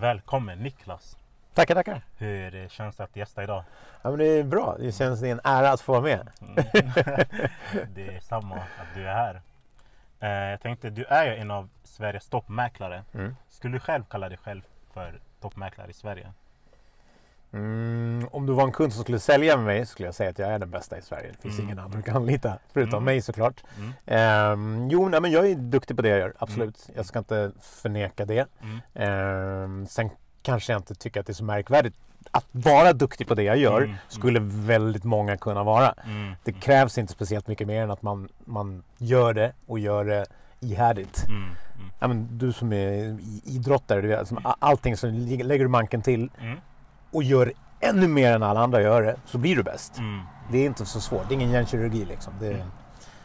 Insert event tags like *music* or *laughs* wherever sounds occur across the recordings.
Välkommen Niklas! Tackar, tackar! Hur känns det att gästa idag? Ja, men det är bra. Det känns det är en ära att få vara med. Mm. *laughs* det är samma att du är här. Eh, jag tänkte, du är ju en av Sveriges toppmäklare. Mm. Skulle du själv kalla dig själv för toppmäklare i Sverige? Mm, om du var en kund som skulle sälja med mig så skulle jag säga att jag är den bästa i Sverige. Det finns Mm. ingen annan du kan anlita förutom Mm. mig såklart. Mm. Ehm, jo, nej, men jag är duktig på det jag gör. Absolut. Jag ska inte förneka det. Mm. Ehm, sen kanske jag inte tycker att det är så märkvärdigt. Att vara duktig på det jag gör Mm. skulle väldigt många kunna vara. Mm. Det krävs inte speciellt mycket mer än att man, man gör det och gör det ihärdigt. Mm. Mm. Ja, men du som är idrottare, du vet, som a- allting så lig- lägger du manken till Mm. Och gör ännu mer än alla andra gör det så blir du bäst. Mm. Det är inte så svårt, det är ingen hjärnkirurgi liksom. Det, Mm.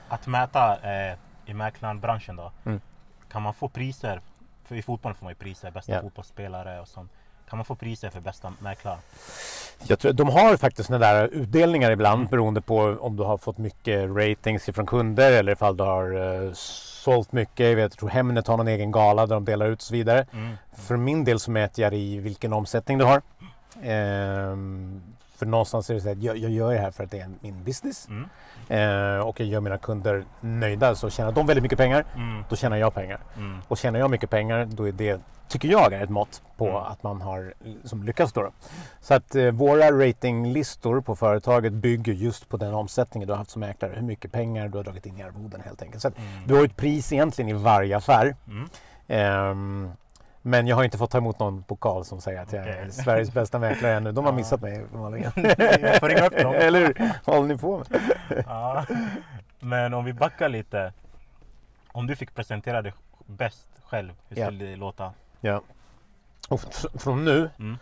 Att mäta eh, i mäklarbranschen då. Mm. Kan man få priser? För i fotboll får man ju priser, bästa Ja. fotbollsspelare och sånt. Kan man få priser för bästa mäklare? Jag tror, de har faktiskt sådana där utdelningar ibland Mm. beroende på om du har fått mycket ratings från kunder eller ifall du har eh, sålt mycket. Jag, vet, jag tror Hemnet har någon egen gala där de delar ut och så vidare. Mm. För min del så mäter jag i vilken omsättning du har. Ehm, för någonstans är det så att jag, jag gör det här för att det är min business. Mm. Eh, och jag gör mina kunder nöjda så tjänar de väldigt mycket pengar, Mm. då tjänar jag pengar. Mm. Och tjänar jag mycket pengar då är det, tycker jag, är ett mått på Mm. att man har som lyckats. Då. Så att eh, våra ratinglistor på företaget bygger just på den omsättningen du har haft som mäklare. Hur mycket pengar du har dragit in i arvoden helt enkelt. Så att Mm. du har ett pris egentligen i varje affär. Mm. Men jag har inte fått ta emot någon pokal som säger att jag är Okej. Sveriges bästa mäklare ännu. De har Ja. missat mig uppenbarligen. *laughs* Jag får ringa upp dem. Eller hur? Håller ni på med? Ja. Men om vi backar lite. Om du fick presentera dig bäst själv, hur skulle det låta? Ja. Och fr- från nu? Mm.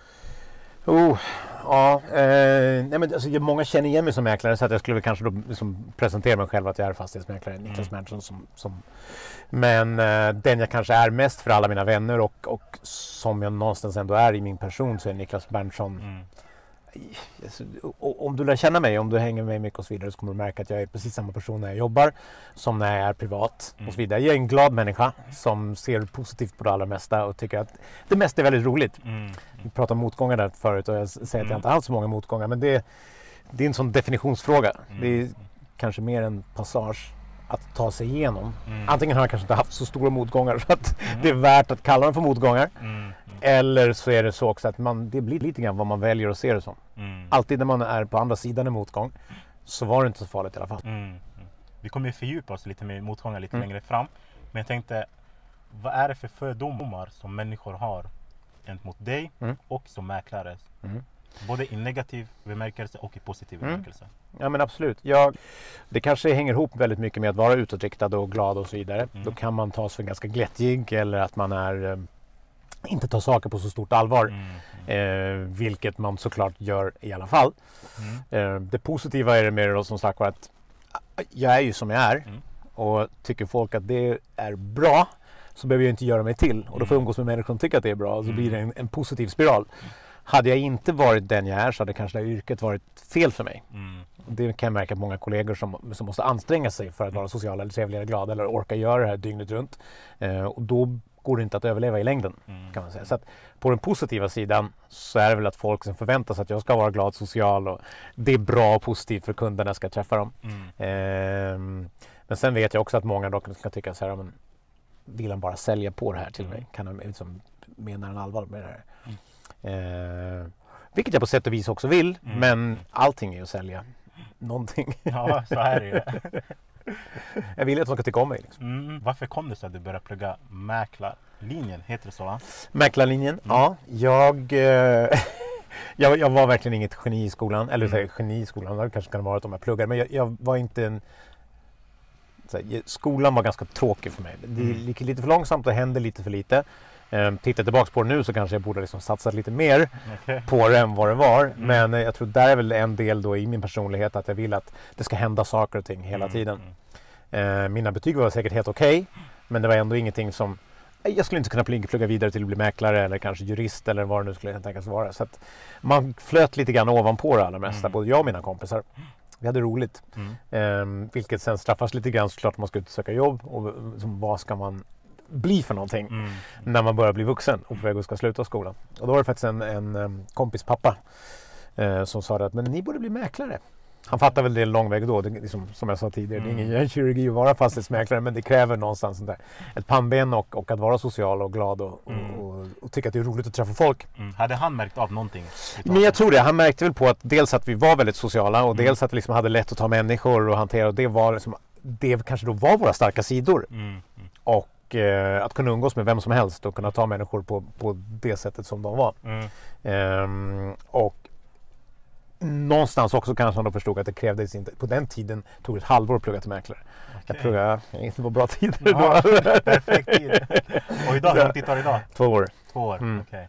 Oh, ja, eh, nej men alltså, många känner igen mig som mäklare så att jag skulle väl kanske då liksom presentera mig själv att jag är fastighetsmäklare, Niklas Mm. Mansson. Som, som, men eh, den jag kanske är mest för alla mina vänner och, och som jag någonstans ändå är i min person så är Niklas Berntsson. Mm. Alltså, om du lär känna mig, om du hänger med mig mycket och så vidare så kommer du märka att jag är precis samma person när jag jobbar som när jag är privat Mm. och så vidare. Jag är en glad människa som ser positivt på det allra mesta och tycker att det mesta är väldigt roligt. Mm. Vi pratade om motgångar där förut och jag säger att Mm. jag inte alls så många motgångar men det, det är en sån definitionsfråga. Mm. Det är kanske mer en passage att ta sig igenom. Mm. Antingen har jag kanske inte haft så stora motgångar *laughs* så att Mm. det är värt att kalla dem för motgångar. Mm. Eller så är det så också att man, det blir lite grann vad man väljer att se det som. Mm. Alltid när man är på andra sidan en motgång så var det inte så farligt i alla fall. Mm. Mm. Vi kommer ju fördjupa oss lite med motgångar lite Mm. längre fram. Men jag tänkte, vad är det för fördomar som människor har gentemot dig Mm. och som mäklare? Mm. Både i negativ bemärkelse och i positiv bemärkelse. Ja men absolut. Jag, det kanske hänger ihop väldigt mycket med att vara utåtriktad och glad och så vidare. Då kan man tas för ganska glättjig eller att man är eh, inte tar saker på så stort allvar. Mm. Eh, vilket man såklart gör i alla fall. Mm. Eh, det positiva är det med det då som sagt var att eh, jag är ju som jag är. Mm. Och tycker folk att det är bra så behöver jag inte göra mig till. Och då får jag Mm. umgås med människor som tycker att det är bra. Och så Mm. blir det en, en positiv spiral. Hade jag inte varit den jag är så hade kanske det här yrket varit fel för mig. Mm. Det kan jag märka på många kollegor som, som måste anstränga sig för att vara sociala eller trevliga eller glada eller orka göra det här dygnet runt. Eh, och då går det inte att överleva i längden Mm. kan man säga. Så att på den positiva sidan så är det väl att folk som förväntar sig att jag ska vara glad, social och det är bra och positivt för kunderna jag ska träffa dem. Mm. Ehm, men sen vet jag också att många dock ska tycka så här, men vill han bara sälja på det här till Mm. mig? Kan han liksom, menar han allvar med det här? Ehm, vilket jag på sätt och vis också vill, Mm. men allting är att sälja någonting. Ja, så är det ju. *laughs* *laughs* jag vill att de ska tycka om mig. Liksom. Mm. Varför kom det sig att du började plugga mäklarlinjen? Heter det så va? Mäklarlinjen, Mm. ja. Jag, eh, *laughs* jag, jag var verkligen inget geni i skolan. Eller Mm. mm. geni i skolan, det kanske kan ha varit om jag pluggade. Men jag, jag var inte en... Här, skolan var ganska tråkig för mig. Det Mm. gick lite för långsamt och hände lite för lite. Eh, tittar tillbaka på det nu så kanske jag borde liksom satsat lite mer Okej. på det än vad det var. Mm. Men eh, jag tror där är väl en del då i min personlighet att jag vill att det ska hända saker och ting hela Mm, tiden. Eh, mina betyg var säkert helt okej. men det var ändå ingenting som... Nej, Jag skulle inte kunna pl- plugga vidare till att bli mäklare eller kanske jurist eller vad det nu skulle tänkas vara. Så man flöt lite grann ovanpå det allra mesta, Mm. både jag och mina kompisar. Vi hade roligt. Mm. Eh, vilket sen straffas lite grann såklart om man ska ut och söka jobb. Och vad ska man bli för någonting Mm. när man börjar bli vuxen och på väg att ska sluta skolan. Och då var det faktiskt en, en kompis pappa eh, som sa att men ni borde bli mäklare. Han fattade väl det lång väg då, det, liksom, som jag sa tidigare. Det är Mm. ingen *laughs* kirurgi att vara fastighetsmäklare men det kräver någonstans sånt där. ett pannben och, och att vara social och glad och, och, Mm. och, och tycka att det är roligt att träffa folk. Mm. Hade han märkt av någonting? Men jag tror det. Han märkte väl på att dels att vi var väldigt sociala och Mm. dels att vi liksom hade lätt att ta människor och hantera. Och det var liksom, det kanske då var våra starka sidor. Mm. Och eh, att kunna umgås med vem som helst och kunna ta människor på, på det sättet som de var. Mm. Ehm, och någonstans också kanske han då förstod att det krävdes inte. På den tiden tog det ett halvår att plugga till mäklare. Jag Okej. pluggade, det var bra tider Ja, då. *laughs* perfekt tid. Och idag, hur lång tid tar det idag? Två år. Två år? Mm. Okej.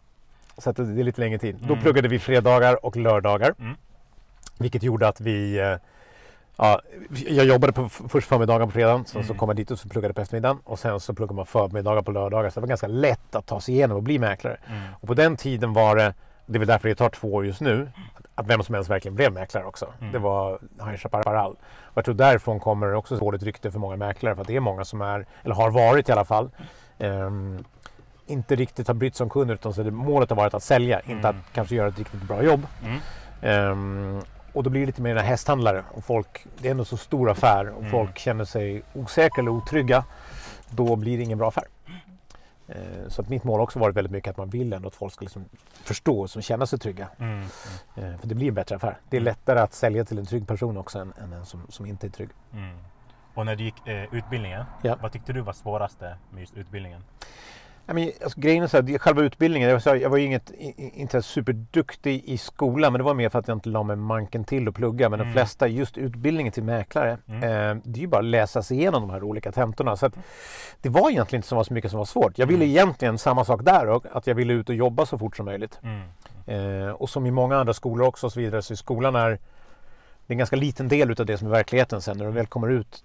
Så det är lite längre tid. Då Mm. pluggade vi fredagar och lördagar. Mm. Vilket gjorde att vi eh, Ja, jag jobbade på, först förmiddagen på fredagen, sen så Mm. kom jag dit och så pluggade på eftermiddagen och sen så pluggade man förmiddagar på lördagar. Så det var ganska lätt att ta sig igenom och bli mäklare. Mm. Och på den tiden var det, det är väl därför det tar två år just nu, att vem som helst verkligen blev mäklare också. Mm. Det var High Chaparral. Och jag tror därifrån kommer det också dåligt rykte för många mäklare för att det är många som är, eller har varit i alla fall, ehm, inte riktigt har brytt sig om kunder utan så det, målet har varit att sälja, inte att Mm. kanske göra ett riktigt bra jobb. Mm. Och då blir det lite mer hästhandlare och folk, det är ändå så stor affär och Mm. folk känner sig osäkra eller otrygga. Då blir det ingen bra affär. Ehm, så att mitt mål har också varit väldigt mycket att man vill ändå att folk ska liksom förstå och känna sig trygga. Mm. Mm. Ehm, för det blir en bättre affär. Det är lättare att sälja till en trygg person också än, än en som, som inte är trygg. Mm. Och när du gick eh, utbildningen, Ja. vad tyckte du var svåraste med just utbildningen? Ja, men, alltså, grejen är så här, själva utbildningen, jag, sa, jag var ju inget, inte superduktig i skolan men det var mer för att jag inte la mig manken till att plugga. Men Mm. de flesta, just utbildningen till mäklare, Mm. eh, det är ju bara att läsa sig igenom de här olika tentorna. Så att, det var egentligen inte så var så mycket som var svårt. Jag ville Mm. egentligen samma sak där och att jag ville ut och jobba så fort som möjligt. Mm. Eh, och som i många andra skolor också och så vidare så skolan är, det är en ganska liten del utav det som är verkligheten sen. När du väl kommer ut,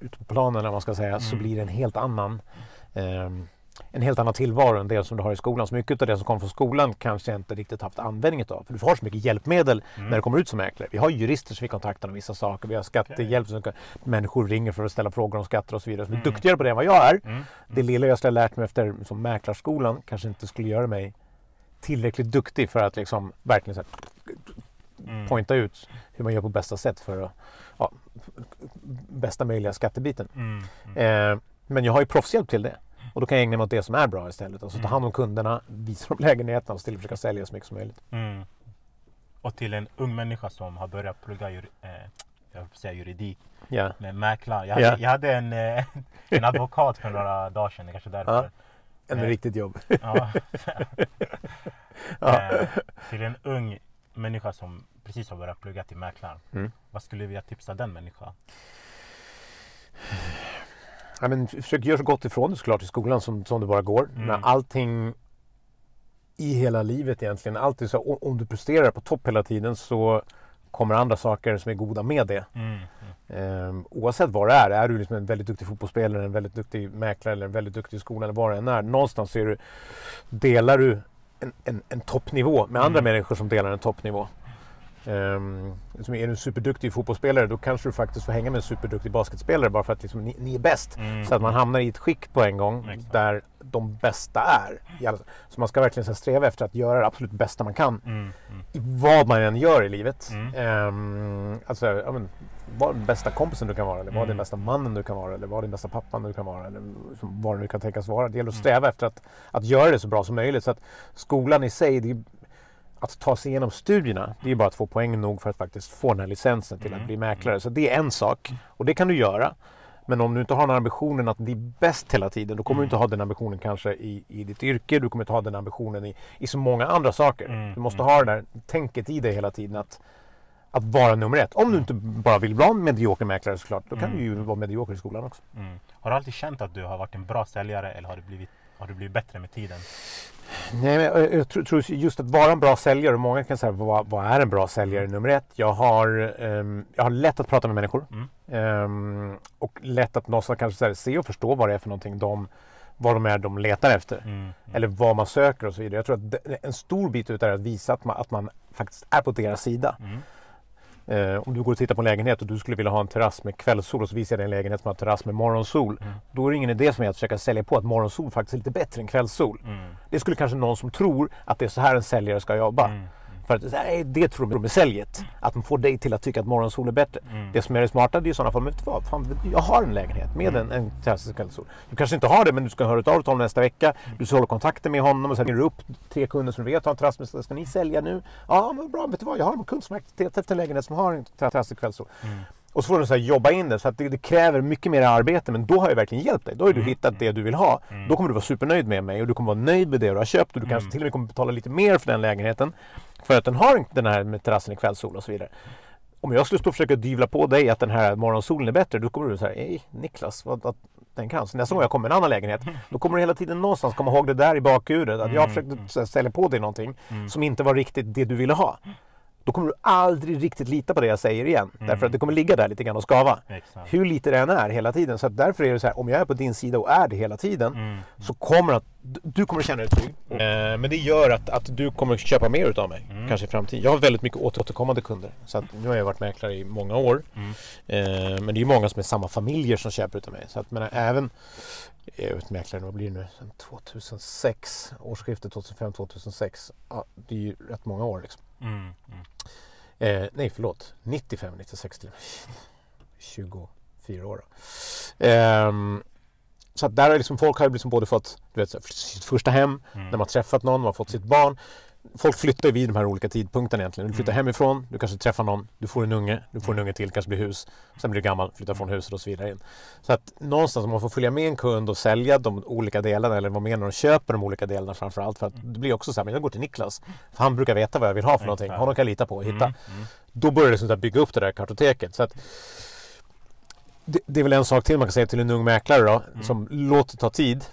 ut på planen man ska säga så Mm. blir det en helt annan ehm, en helt annan tillvaro än det som du har i skolan. Så mycket av det som kommer från skolan kanske jag inte riktigt haft användning av. För du har så mycket hjälpmedel Mm. när du kommer ut som mäklare. Vi har jurister som vi kontaktar om vissa saker. Vi har skattehjälp som kan, människor ringer för att ställa frågor om skatter och så vidare. Som är Mm. duktigare på det än vad jag är. Mm. Det lilla jag skulle ha lärt mig efter som mäklarskolan kanske inte skulle göra mig tillräckligt duktig för att liksom verkligen så här, Mm. pointa ut hur man gör på bästa sätt för att ja, bästa möjliga skattebiten. Mm. Mm. Eh, men jag har ju proffshjälp till det. Och då kan jag ägna mig åt det som är bra istället. Alltså ta Mm. hand om kunderna, visa dem lägenheterna och till försöka sälja så mycket som möjligt. Mm. Och till en ung människa som har börjat plugga juri, eh, jag säga juridik, Ja. nej, mäklare. Jag Ja. jag hade en, eh, en advokat för några dagar sedan, kanske därför. En Eh. riktigt jobb. Ja. *laughs* Ja. Eh, till en ung människa som precis har börjat plugga till mäklare. Mm. Vad skulle du vilja tipsa den människan? Ja, men försök göra så gott ifrån dig såklart i skolan som, som det bara går. Mm. Men allting i hela livet egentligen, alltid så om du presterar på topp hela tiden så kommer andra saker som är goda med det. Mm. Ehm, oavsett vad det är, är du liksom en väldigt duktig fotbollsspelare, en väldigt duktig mäklare eller en väldigt duktig i skolan eller vad det än är. Någonstans så är du, delar du en, en, en toppnivå med andra Mm. människor som delar en toppnivå. Um, liksom är du en superduktig fotbollsspelare då kanske du faktiskt får hänga med en superduktig basketspelare bara för att liksom, ni, ni är bäst. Mm. Så att man hamnar i ett skick på en gång Exakt. där de bästa är. Så man ska verkligen så sträva efter att göra det absolut bästa man kan Mm. Mm. i vad man än gör i livet. Mm. Ehm, alltså, ja, men, var den bästa kompisen du kan vara, eller var Mm. den bästa mannen du kan vara, eller var den bästa pappan du kan vara, eller vad nu kan tänkas vara. Det gäller att Mm. sträva efter att, att göra det så bra som möjligt. Så att skolan i sig, det att ta sig igenom studierna, det är bara att få poäng nog för att faktiskt få den här licensen till Mm. att bli mäklare. Så det är en sak, och det kan du göra. Men om du inte har den ambitionen att bli bäst hela tiden, då kommer du inte ha den ambitionen kanske i, i ditt yrke, du kommer inte ha den ambitionen i, i så många andra saker. Mm, Du måste mm. ha det där tänket i dig hela tiden att, att vara nummer ett. Om du inte bara vill vara en medioker mäklare såklart, då kan Mm. du ju vara medioker i skolan också. Mm. Har du alltid känt att du har varit en bra säljare eller har du blivit, har du blivit bättre med tiden? Nej, men jag, jag tror, just att vara en bra säljare, och många kan säga vad, vad är en bra säljare nummer ett? Jag har, ehm, jag har lätt att prata med människor Mm. Ehm, och lätt att någonstans kanske här, se och förstå vad det är för någonting de, vad de är de letar efter. Mm. Mm. Eller vad man söker och så vidare. Jag tror att en stor bit utav det är att visa att man, att man faktiskt är på deras sida. Eh, om du går och tittar på en lägenhet och du skulle vilja ha en terrass med kvällssol och så visar jag dig en lägenhet som har terrass med morgonsol. Mm. Då är det ingen idé som är att försöka sälja på att morgonsol faktiskt är lite bättre än kvällssol. Mm. Det skulle kanske någon som tror att det är så här en säljare ska jobba. Mm. För att nej, det tror de med säljet. Att de får dig till att tycka att morgonsol är bättre. Mm. Det som är det smarta det är i sådana fall, men vet du vad? Fan, jag har en lägenhet med Mm. en, en klassisk. Du kanske inte har det men du ska höra av dig till honom nästa vecka. Mm. Du ska hålla kontakten med honom och sen ringer du upp tre kunder som du vet har en terrass. Ska ni sälja nu? Ja men bra, vet du vad? Jag har en kund som letat efter en lägenhet som har en terrass och kvällssol. Mm. Och så får du så jobba in det. Så att det, det kräver mycket mer arbete. Men då har jag verkligen hjälpt dig. Då har du hittat det du vill ha. Då kommer du vara supernöjd med mig och du kommer vara nöjd med det du har köpt. Och du kanske till och med kommer betala lite mer för den lägenheten. För att den har den här med terrassen i kvällssol och så vidare. Om jag skulle stå och försöka dyvla på dig att den här morgonsolen är bättre. Då kommer du säga, hej Niklas, vad, vad tänker han? Så nästa gång jag kommer med en annan lägenhet. Då kommer du hela tiden någonstans komma ihåg det där i bakhuvudet. Att jag försökte så här sälja på dig någonting som inte var riktigt det du ville ha. Då kommer du aldrig riktigt lita på det jag säger igen. Därför att det kommer ligga där lite grann och skava. Exakt. Hur lite det än är hela tiden. Så att därför är det så här, om jag är på din sida och är det hela tiden. Mm. Så kommer att, du kommer känna dig trygg. Eh, men det gör att, att du kommer köpa mer utav mig. Kanske i framtiden. Jag har väldigt mycket åter- återkommande kunder. Så att nu har jag varit mäklare i många år. Eh, men det är många som är samma familjer som köper utav mig. Så att men även jag är mäklare, vad blir det nu? Sen 2006, årsskiftet 2005-2006. Ja, det är ju rätt många år liksom. Mm. Mm. Eh, nej, förlåt. 95, 96 till och med. 24 år. Ehm, så att där har liksom folk har liksom både fått du vet, sitt första hem, när man träffat någon, man har fått sitt barn. Folk flyttar vid de här olika tidpunkterna egentligen. Du flyttar hemifrån, du kanske träffar någon, du får en unge, du får en unge till, kanske blir hus. Sen blir du gammal, flyttar från huset och så vidare. In. Så att någonstans om man får följa med en kund och sälja de olika delarna eller vara med när de köper de olika delarna framför allt. För att det blir också så här, men jag går till Niklas, för han brukar veta vad jag vill ha för någonting. Honom kan jag lita på och hitta. Mm. Mm. Då börjar det liksom bygga upp det där kartoteket. Så att det, det är väl en sak till man kan säga till en ung mäklare då, som låter ta tid.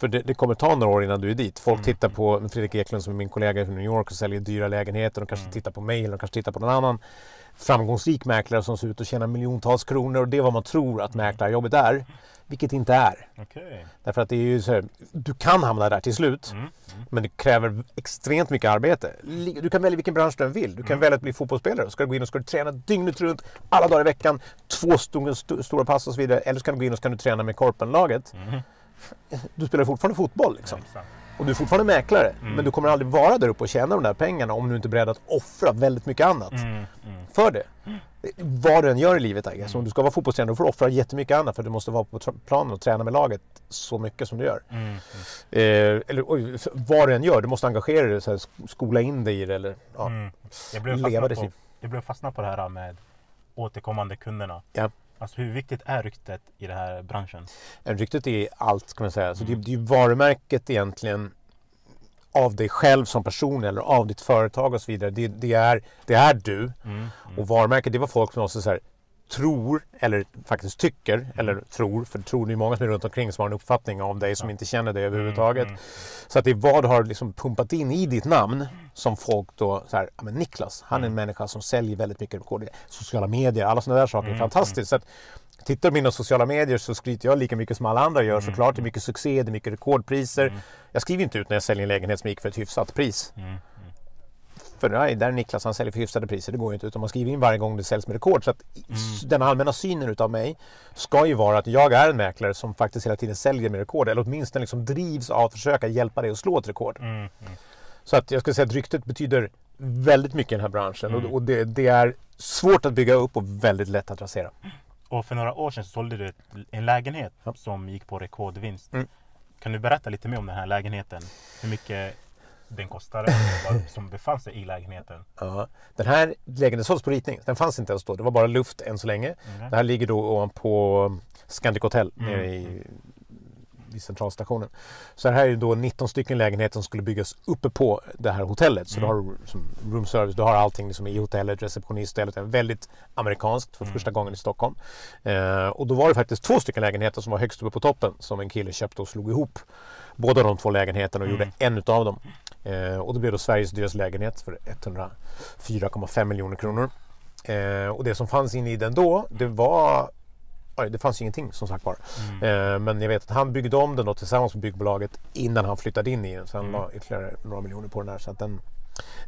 För det, det kommer ta några år innan du är dit. Folk tittar på Fredrik Eklund som är min kollega från New York och säljer dyra lägenheter. De kanske tittar på mig eller de kanske tittar på någon annan framgångsrik mäklare som ser ut att tjäna miljontals kronor. Och det är vad man tror att mäklarjobbet är. Vilket inte är. Okej. Därför att det är ju så här, du kan hamna där till slut. Mm. Men det kräver extremt mycket arbete. Du kan välja vilken bransch du än vill. Du kan välja att bli fotbollsspelare. Ska du gå in och ska du träna dygnet runt, alla dagar i veckan, två st- stora pass och så vidare. Eller så kan du gå in och så kan du träna med korpenlaget. Mm. Du spelar fortfarande fotboll liksom. Och du är fortfarande mäklare. Men du kommer aldrig vara där uppe och tjäna de där pengarna om du inte är beredd att offra väldigt mycket annat Mm. Mm. för det. Vad du än gör i livet, I guess. Om du ska vara fotbollstränare, då får du offra jättemycket annat för du måste vara på planen och träna med laget så mycket som du gör. Mm. Eh, eller oj, vad du än gör, du måste engagera dig, så här, sk- skola in dig i det. Eller, ja. Mm. Leva ditt liv. jag blev fastnad på det här med återkommande kunderna. Ja. Alltså hur viktigt är ryktet i den här branschen? En Ryktet är allt, ska man säga. Så det, det är varumärket egentligen av dig själv som person eller av ditt företag och så vidare. Det, det, är, det är du. Mm. Och varumärket, det var folk som också så här, tror eller faktiskt tycker, eller tror, för tror det är många som är runt omkring som har en uppfattning om dig som inte känner dig överhuvudtaget. Mm. Så att det är vad du har liksom pumpat in i ditt namn som folk då, så här, men Niklas, han är en människa som säljer väldigt mycket rekord. Sociala medier, alla sådana där saker är fantastiskt. Så att, tittar du på mina sociala medier så skryter jag lika mycket som alla andra gör såklart. Det är mycket succé, det är mycket rekordpriser. Jag skriver inte ut när jag säljer en lägenhet som gick för ett hyfsat pris. Mm. Nej, där är Niklas, han säljer för hyfsade priser. Det går ju inte. Utan man skriver in varje gång det säljs med rekord. Så att s- den allmänna synen utav mig ska ju vara att jag är en mäklare som faktiskt hela tiden säljer med rekord. Eller åtminstone liksom drivs av att försöka hjälpa dig att slå ett rekord. Mm. Mm. Så att jag skulle säga att ryktet betyder väldigt mycket i den här branschen. Och, och det, det är svårt att bygga upp och väldigt lätt att rasera. Och för några år sedan så sålde du en lägenhet som gick på rekordvinst. Mm. Kan du berätta lite mer om den här lägenheten? Hur mycket den kostade som befann sig i lägenheten? Ja. Den här lägenheten såldes på ritning. Den fanns inte ens då. Det var bara luft än så länge. Mm. Det här ligger då ovanpå Scandic Hotel Mm. nere i, vid centralstationen. Så det här är då 19 stycken lägenheter som skulle byggas uppe på det här hotellet. Så Mm. du har som room service, du har allting liksom i hotellet, receptionist, hotellet. väldigt amerikanskt för Mm. första gången i Stockholm. Eh, och då var det faktiskt två stycken lägenheter som var högst uppe på toppen som en kille köpte och slog ihop båda de två lägenheterna och Mm. gjorde en utav dem. Eh, och det blev då Sveriges dyraste lägenhet för 104,5 miljoner kronor. Eh, och det som fanns inne i den då, det var det fanns ingenting som sagt var. Mm. Eh, men jag vet att han byggde om den då tillsammans med byggbolaget innan han flyttade in i den. Så han Mm. la ytterligare några miljoner på den här. Så att den,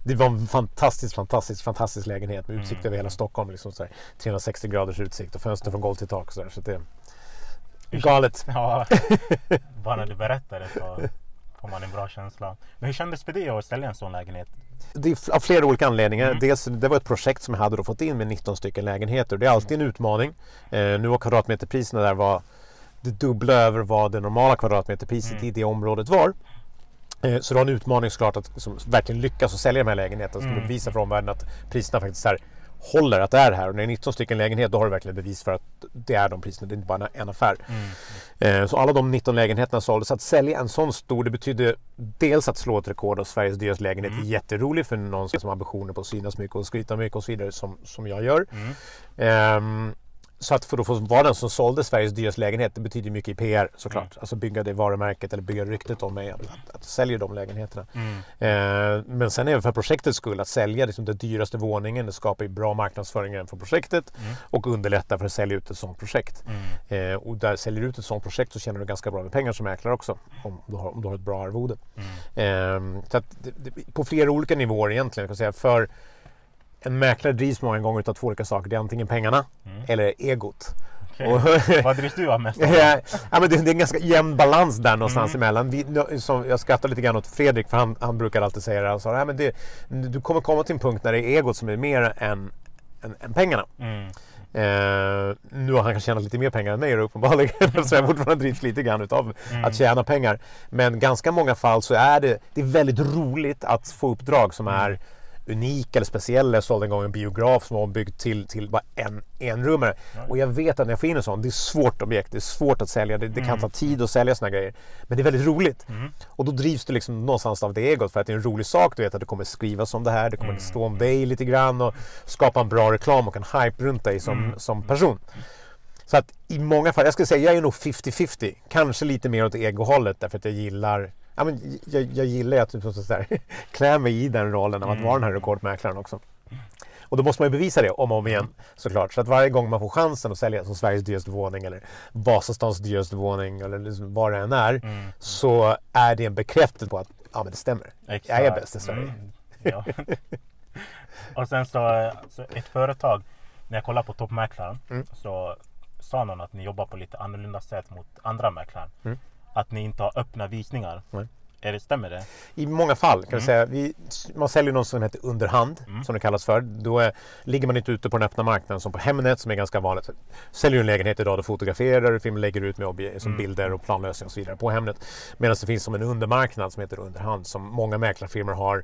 Det var en fantastisk, fantastisk, fantastisk lägenhet med utsikt Mm. över hela Stockholm. Liksom så här, 360 graders utsikt och fönster från golv till tak. Så, där, så det galet. Ja, *laughs* bara när du berättar det så får man en bra känsla. Men hur kändes det för dig att sälja en sån lägenhet? Det är av flera olika anledningar. Mm. Dels, det var ett projekt som jag hade fått in med 19 stycken lägenheter. Det är alltid en utmaning. Eh, nu var kvadratmeterpriserna där var det dubbla över vad det normala kvadratmeterpriset Mm. i det området var. Eh, så det var en utmaning såklart att liksom, verkligen lyckas och sälja de här lägenheterna. Mm. Mm. bevisa för omvärlden att priserna faktiskt här håller, att det är här. Och när det är 19 stycken lägenheter då har du verkligen bevis för att det är de priserna. Det är inte bara en affär. Mm. Eh, Så alla de 19 lägenheterna såldes. Att sälja en sån stor, det betydde dels att slå ett rekord av Sveriges dyraste lägenhet. Mm. Jätteroligt för någon som har ambitioner på att synas mycket och skryta mycket och så vidare som, som jag gör. Mm. Ehm, så att för att få vara den som sålde Sveriges dyraste lägenhet, det betyder mycket i PR såklart. Mm. Alltså bygga det varumärket eller bygga ryktet om mig att, att, att sälja de lägenheterna. Mm. Eh, men sen även för projektets skull, att sälja liksom den dyraste våningen, det skapar ju bra marknadsföring för projektet Mm. och underlättar för att sälja ut ett sådant projekt. Mm. Eh, och där säljer du ut ett sådant projekt så tjänar du ganska bra med pengar som mäklare också. Om du har, om du har ett bra arvode. Eh, så att det, det, på flera olika nivåer egentligen. Kan säga. För en mäklare drivs många gånger av två olika saker. Det är antingen pengarna Mm. eller egot. Okej. Och, *laughs* Vad drivs du av mest? *laughs* ja, men det, det är en ganska jämn balans där någonstans Mm. emellan. Vi, som jag skrattar lite grann åt Fredrik för han, han brukar alltid säga det. Han sa, "Nej, men det, du kommer komma till en punkt när det är egot som är mer än, än, än pengarna. Mm. Eh, nu har han kanske tjänat lite mer pengar än mig uppenbarligen. *laughs* så jag fortfarande drivs lite grann utav Mm. att tjäna pengar. Men ganska många fall så är det, det är väldigt roligt att få uppdrag som Mm. är unika eller speciella. Jag sålde en gång en biograf som var ombyggd till, till bara en enrummare. Och jag vet att när jag får in en sån, det är svårt objekt, det är svårt att sälja, det, det kan Mm. ta tid att sälja såna grejer. Men det är väldigt roligt. Mm. Och då drivs du liksom någonstans av det egot för att det är en rolig sak. Du vet att det kommer skrivas om det här, det kommer Mm. stå om dig lite grann och skapa en bra reklam och en hype runt dig som, Mm. som person. Så att i många fall, jag skulle säga jag är nog 50-50. Kanske lite mer åt egohållet därför att jag gillar Ja, men jag, jag gillar ju att typ, så här, *laughs* klä mig i den rollen av att Mm. vara den här rekordmäklaren också. Och då måste man ju bevisa det om och om igen såklart. Så att varje gång man får chansen att sälja som Sveriges dyraste våning eller Vasastans dyraste våning eller liksom vad det än är Mm. så är det en bekräftelse på att ja, men det stämmer. Exakt. Jag är bäst i Sverige. Mm. Ja. *laughs* och sen så, så ett företag, när jag kollar på toppmäklaren Mm. så sa någon att ni jobbar på lite annorlunda sätt mot andra mäklare. Att ni inte har öppna visningar. Nej. Är det, stämmer det? I många fall kan Mm. säga, vi, man säljer något som heter underhand, Mm. som det kallas för. Då är, ligger man inte ute på den öppna marknaden som på Hemnet som är ganska vanligt. Säljer du en lägenhet idag, då fotograferar du, lägger ut med som Mm. bilder och planlösningar och så vidare på Hemnet. Medan det finns som en undermarknad som heter underhand som många mäklarfirmor har.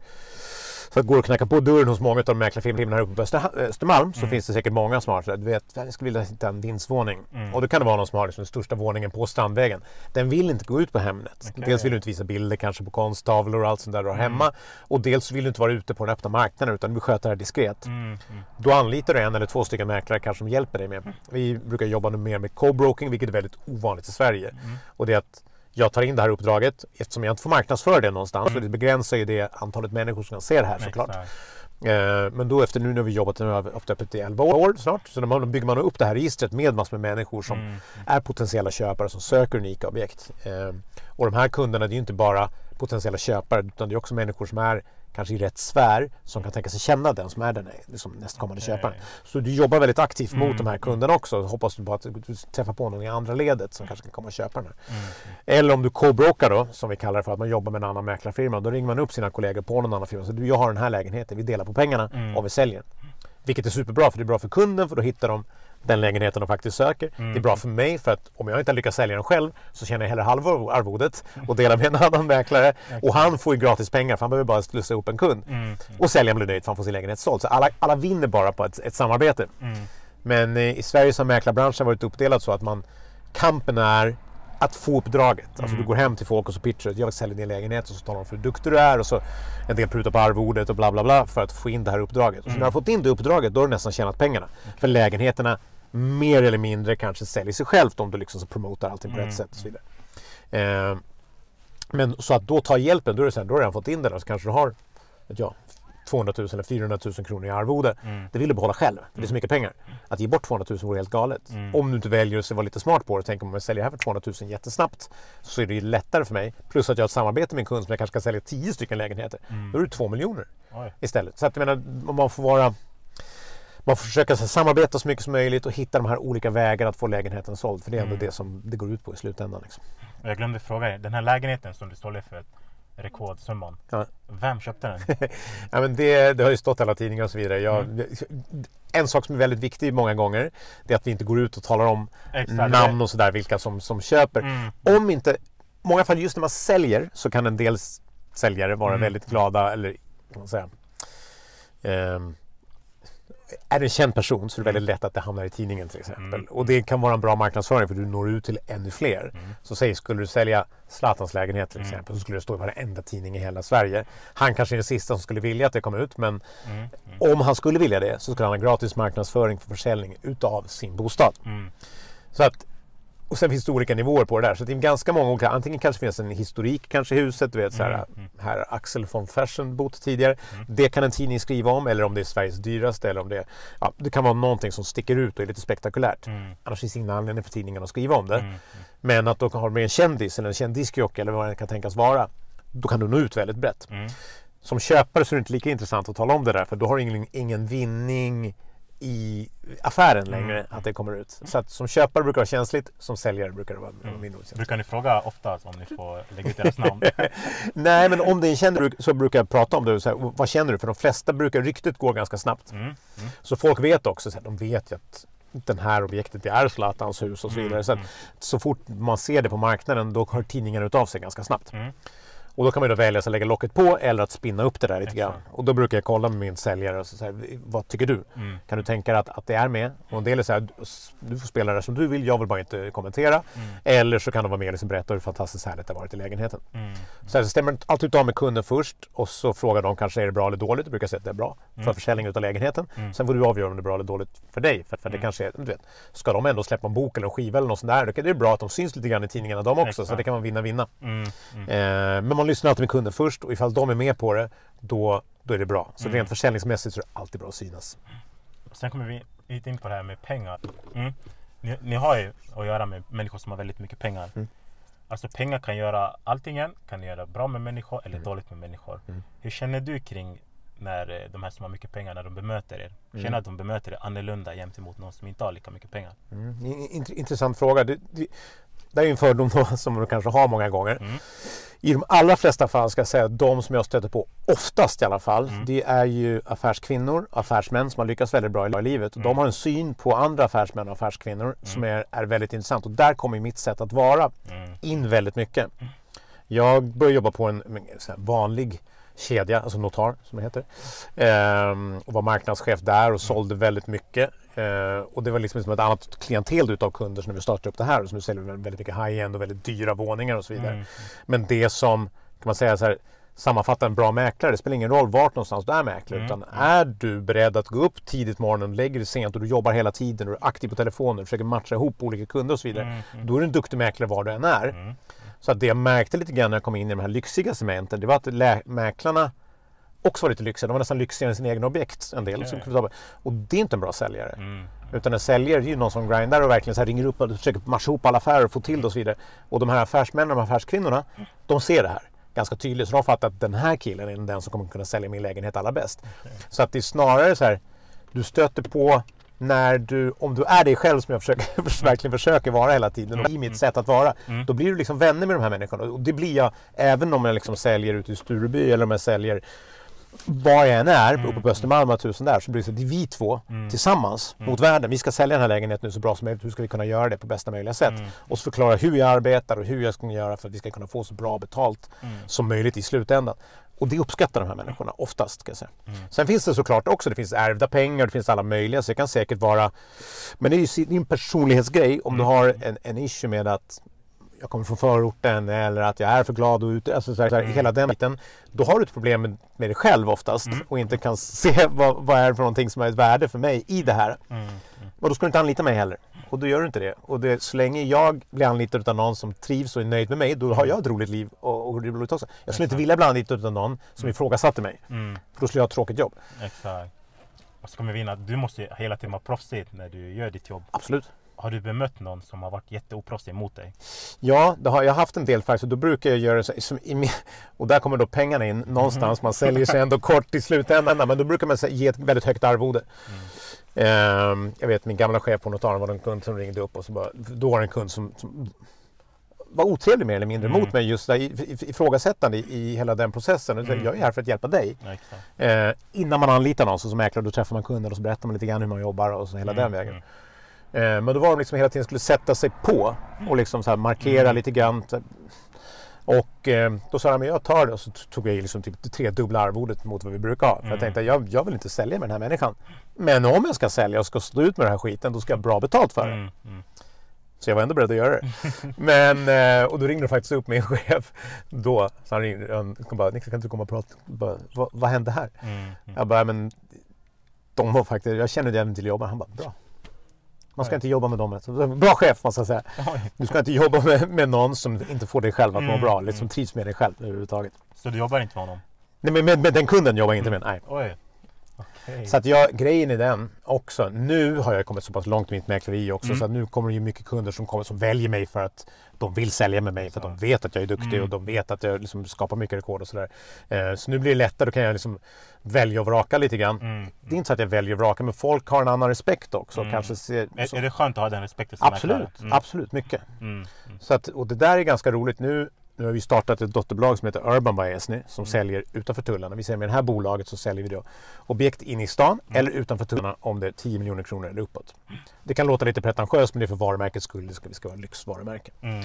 Så att går och knacka på dörren hos många av de mäklarfirmorna här uppe på Öster- Östermalm så Mm. finns det säkert många som har så här, du vet, jag skulle vilja hitta en vindsvåning. Mm. Och då kan det vara någon som har liksom den största våningen på Strandvägen. Den vill inte gå ut på Hemnet. Okej. Dels vill du inte visa bilder kanske på konsttavlor och allt sånt där du har Mm. hemma. Och dels så vill du inte vara ute på den öppna marknaden utan du vill sköta det här diskret. Mm. Mm. Då anlitar du en eller två stycken mäklare kanske som hjälper dig med. Vi brukar jobba nu mer med co-broking vilket är väldigt ovanligt i Sverige. Mm. Och det är att jag tar in det här uppdraget eftersom jag inte får marknadsföra det någonstans. Mm. Det begränsar ju det antalet människor som kan se det här såklart. Exakt. Eh, Men då efter nu när vi jobbat nu har vi haft öppet i 11 år snart. Så då bygger man upp det här registret med massor med människor som Mm. är potentiella köpare som söker unika objekt. Eh, och de här kunderna det är ju inte bara potentiella köpare utan det är också människor som är kanske i rätt sfär som kan tänka sig känna den som är den liksom, nästkommande Okej. köparen. Så du jobbar väldigt aktivt Mm. mot de här kunderna också. Hoppas du på att du träffar på någon i andra ledet som kanske kan komma och köpa den här. Mm. Eller om du co-brokar då, som vi kallar det för, att man jobbar med en annan mäklarfirma. Då ringer man upp sina kollegor på någon annan firma. Så du, jag har den här lägenheten, vi delar på pengarna Mm. och vi säljer den. Vilket är superbra, för det är bra för kunden för då hittar de den lägenheten de faktiskt söker. Mm. Det är bra för mig för att om jag inte lyckas sälja den själv så tjänar jag hellre halva arvodet och delar med en annan mäklare. *laughs* Och han får ju gratis pengar för han behöver bara slussa upp en kund. Mm. Och säljaren blir nöjd för han får sin lägenhet såld. Så alla, alla vinner bara på ett, ett samarbete. Mm. Men eh, i Sverige så har mäklarbranschen varit uppdelad så att man kampen är att få uppdraget. Alltså Mm. du går hem till folk och så pitchar du. Jag säljer din lägenhet och så talar de för hur duktig du är och så en del prutar på arvodet och bla bla bla för att få in det här uppdraget. Och så när du har fått in det uppdraget då har du nästan tjänat pengarna. För lägenheterna mer eller mindre kanske säljer sig självt om du liksom så promotar allting på Mm. rätt sätt och så vidare. Eh, men så att då ta hjälpen, då är det sen, då har du redan fått in det och så kanske du har vet jag, 200 000 eller 400 000 kronor i arvode. Mm. Det vill du behålla själv, för det är så mycket pengar. Att ge bort 200 000 vore helt galet. Mm. Om du inte väljer att vara lite smart på det tänker om jag säljer det här för 200 000 jättesnabbt så är det ju lättare för mig. Plus att jag har ett samarbete med en kund som jag kanske ska sälja 10 stycken lägenheter. Mm. Då är det 2 miljoner Oj. istället. Så att jag menar, man får vara man får försöka så här, samarbeta så mycket som möjligt och hitta de här olika vägarna att få lägenheten såld. För det är ändå Mm. det som det går ut på i slutändan. Liksom. Jag glömde fråga dig, den här lägenheten som du sålde för rekordsumman. Ja. Vem köpte den? *laughs* Ja, men det, det har ju stått i alla tidningar och så vidare. Jag, En sak som är väldigt viktig många gånger det är att vi inte går ut och talar om Exakt. namn och sådär, vilka som, som köper. Mm. Om inte, i många fall just när man säljer så kan en del säljare vara Mm. väldigt glada eller kan man säga ehm, är det en känd person så är det väldigt lätt att det hamnar i tidningen till exempel. Mm. Och det kan vara en bra marknadsföring för du når ut till ännu fler. Mm. Så säg, skulle du sälja Zlatans lägenhet till Mm. exempel så skulle det stå i varenda tidning i hela Sverige. Han kanske är den sista som skulle vilja att det kom ut men Mm. Mm. om han skulle vilja det så skulle han ha gratis marknadsföring för försäljning utav sin bostad. Mm. Så att, och sen finns det olika nivåer på det där. Så det är ganska många olika. Antingen kanske finns en historik kanske i huset. Du vet så här, Mm, mm. här Axel von Fersen bott tidigare. Mm. Det kan en tidning skriva om. Eller om det är Sveriges dyraste. Eller om det, ja, det kan vara någonting som sticker ut och är lite spektakulärt. Mm. Annars finns det ingen anledning för tidningen att skriva om det. Mm. Men att då har med en kändis eller en känd diskjockey eller vad det kan tänkas vara. Då kan du nå ut väldigt brett. Mm. Som köpare så är det inte lika intressant att tala om det där. För då har du ingen, ingen vinning i affären längre Mm. att det kommer ut. Så att som köpare brukar det vara känsligt, som säljare brukar det vara Mm. mindre känsligt. Brukar ni fråga ofta om ni får lägga ut deras namn? *laughs* Nej, men om det är en känd så brukar jag prata om det. Så här, vad känner du? För de flesta brukar ryktet gå ganska snabbt. Mm. Mm. Så folk vet också, så här, de vet ju att den här objektet det är Zlatans hus och så vidare. Så, att, Mm. så fort man ser det på marknaden då hör tidningarna utav sig ganska snabbt. Och då kan man då välja att lägga locket på eller att spinna upp det där lite grann. Exakt. Och då brukar jag kolla med min säljare och så säga, vad tycker du? Mm. Kan du tänka dig att, att det är med? Och en del är så här, du får spela det som du vill, jag vill bara inte kommentera. Mm. Eller så kan de vara med och liksom berätta hur fantastiskt härligt det har varit i lägenheten. Mm. Så jag stämmer alltid av med kunden först och så frågar de kanske är det bra eller dåligt. Jag brukar säga att det är bra för Mm. försäljning utav lägenheten. Mm. Sen får du avgöra om det är bra eller dåligt för dig. För, för det Mm. kanske är, du vet, ska de ändå släppa en bok eller en skiva eller något sånt där, då är det bra att de syns lite grann i tidningarna de också. Så Exakt. det kan man vinna-vinna. Mm. Eh, men man lyssnar alltid med kunden först och ifall de är med på det, då, då är det bra. Så Mm. rent försäljningsmässigt så är det alltid bra att synas. Sen kommer vi lite in på det här med pengar. Mm. Ni, ni har ju att göra med människor som har väldigt mycket pengar. Mm. Alltså pengar kan göra allting, kan göra bra med människor eller Mm. dåligt med människor. Mm. Hur känner du kring när eh, de här som har mycket pengar, när de bemöter er? Känner Mm. att de bemöter er annorlunda gentemot någon som inte har lika mycket pengar? Mm. in- int- Intressant fråga. Det, det, det är en fördom då, som du kanske har många gånger. Mm. I de allra flesta fall ska jag säga att de som jag stöter på, oftast i alla fall, Mm. det är ju affärskvinnor, affärsmän som har lyckats väldigt bra i livet. Mm. De har en syn på andra affärsmän och affärskvinnor som är, är väldigt intressant. Och där kommer mitt sätt att vara Mm. in väldigt mycket. Jag började jobba på en, en vanlig kedja, alltså Notar som det heter. Ehm, och var marknadschef där och sålde väldigt mycket. Ehm, och det var liksom som ett annat klientel utav kunder som när vi startade upp det här. Som nu säljer väldigt mycket high-end och väldigt dyra våningar och så vidare. Mm. Men det som, kan man säga så här, sammanfattar en bra mäklare. Det spelar ingen roll vart någonstans du är mäklare. Mm. Utan är du beredd att gå upp tidigt på morgonen, lägger dig sent och du jobbar hela tiden och du är aktiv på telefonen, försöker matcha ihop olika kunder och så vidare. Mm. Mm. Då är du en duktig mäklare var du än är. Så att det jag märkte lite grann när jag kom in i de här lyxiga segmenten, det var att mäklarna också var lite lyxiga. De var nästan lyxigare än sina egna objekt. En del. Så- Och det är inte en bra säljare. Mm. Utan en säljare är ju någon som grindar och verkligen så ringer upp och försöker matcha ihop alla affärer och få till det och så vidare. Och de här affärsmännen och de här affärskvinnorna, de ser det här ganska tydligt. Så de fattar att den här killen är den som kommer kunna sälja min lägenhet allra bäst. Så att det är snarare så här, du stöter på när du, om du är dig själv som jag försöker, *laughs* verkligen försöker vara hela tiden och i mitt sätt att vara, Mm. då blir du liksom vänner med de här människorna. Och det blir jag även om jag liksom säljer ute i Stureby eller om jag säljer var jag än är, uppe på Östermalm och tusen där, så blir det så att vi två Mm. tillsammans mot världen. Vi ska sälja den här lägenheten nu så bra som möjligt. Hur ska vi kunna göra det på bästa möjliga sätt? Mm. Och så förklara hur jag arbetar och hur jag ska göra för att vi ska kunna få så bra betalt Mm. som möjligt i slutändan. Och det uppskattar de här människorna oftast. Ska jag säga. Mm. Sen finns det såklart också, det finns ärvda pengar, det finns alla möjliga. Så det kan säkert vara... Men det är ju din personlighetsgrej. Om du Mm. har en, en issue med att jag kommer från förorten eller att jag är för glad och ute. Alltså så här, Mm. Hela den biten. Då har du ett problem med, med dig själv oftast Mm. och inte kan se *laughs* vad, vad är det för någonting som är ett värde för mig i det här. Mm. Och då ska du inte anlita mig heller. Och då gör du inte det. Och det, så länge jag blir anlitad av någon som trivs och är nöjd med mig, då har jag ett roligt liv och, och det blir roligt också. Jag skulle inte vilja bli anlitad av någon som ifrågasatte mig. Mm, För då skulle jag ha ett tråkigt jobb. exakt. Och så kommer vi in att du måste hela tiden vara proffsig när du gör ditt jobb. Absolut. Har du bemött någon som har varit jätteoproffsig mot dig? Ja, det har jag har haft en del faktiskt då brukar jag göra så som i och där kommer då pengarna in någonstans. Man säljer sig ändå kort i slutändan men då brukar man ge ett väldigt högt arvode. Ehm, jag vet min gamla chef på notaren var det en kund som ringde upp och så bara, då var det en kund som, som var otrevlig mer eller mindre Mm. mot mig just där, ifrågasättande i, hela den processen. Så, Mm. Jag är här för att hjälpa dig. Eh, innan man anlitar någon så som mäklare då träffar man kunden och så berättar man lite grann hur man jobbar och så hela den vägen. Mm. Eh, men då var de liksom hela tiden skulle sätta sig på och liksom så markera Mm. lite grann. Och eh, då sa de, men jag tar det och så tog jag liksom typ tre dubbla arvodet mot vad vi brukar ha. För jag Mm. tänkte, jag, jag vill inte sälja med den här människan. Men om jag ska sälja och ska stå ut med den här skiten, då ska jag ha bra betalt för det. Mm. Mm. Så jag var ändå beredd att göra det. *laughs* Men, eh, och då ringde de faktiskt upp min *laughs* chef då. Så han ringde, han kom bara, Niklas kan inte du komma och prata? Bara, vad, vad hände här? Mm. Mm. Jag bara, men de var faktiskt, jag känner dig även till jobba. Han bara, bra. Man ska Nej. inte jobba med dem. Så, Bra chef måste jag säga. Oj. Du ska inte jobba med, med någon som inte får dig själv att må Mm, bra. mm. Liksom trivs med dig själv överhuvudtaget. Så du jobbar inte med honom? Nej, men med, med den kunden jobbar jag inte med. Nej. Oj. Så att jag, grejen är den också. Nu har jag kommit så pass långt i mitt mäkleri också. Mm. Så att nu kommer det ju mycket kunder som, kommer, som väljer mig för att de vill sälja med mig. För att de vet att jag är duktig Mm. och de vet att jag liksom skapar mycket rekord och sådär. Eh, så nu blir det lättare. Då kan jag liksom välja och vraka lite grann. Mm. Det är inte så att jag väljer och vrakar men folk har en annan respekt också. Mm. Kanske ser, Är, är det skönt att ha den respekten absolut? Mm. absolut mycket. Mm. Mm. Så att, och det där är ganska roligt. Nu, nu har vi startat ett dotterbolag som heter Urban by Esny som Mm. säljer utanför tullarna. Vi säger med det här bolaget så säljer vi då objekt inne i stan Mm. eller utanför tullarna om det är 10 miljoner kronor eller uppåt. Det kan låta lite pretentiöst men det är för varumärkets skull. Det ska, det ska vara lyxvarumärke. Mm.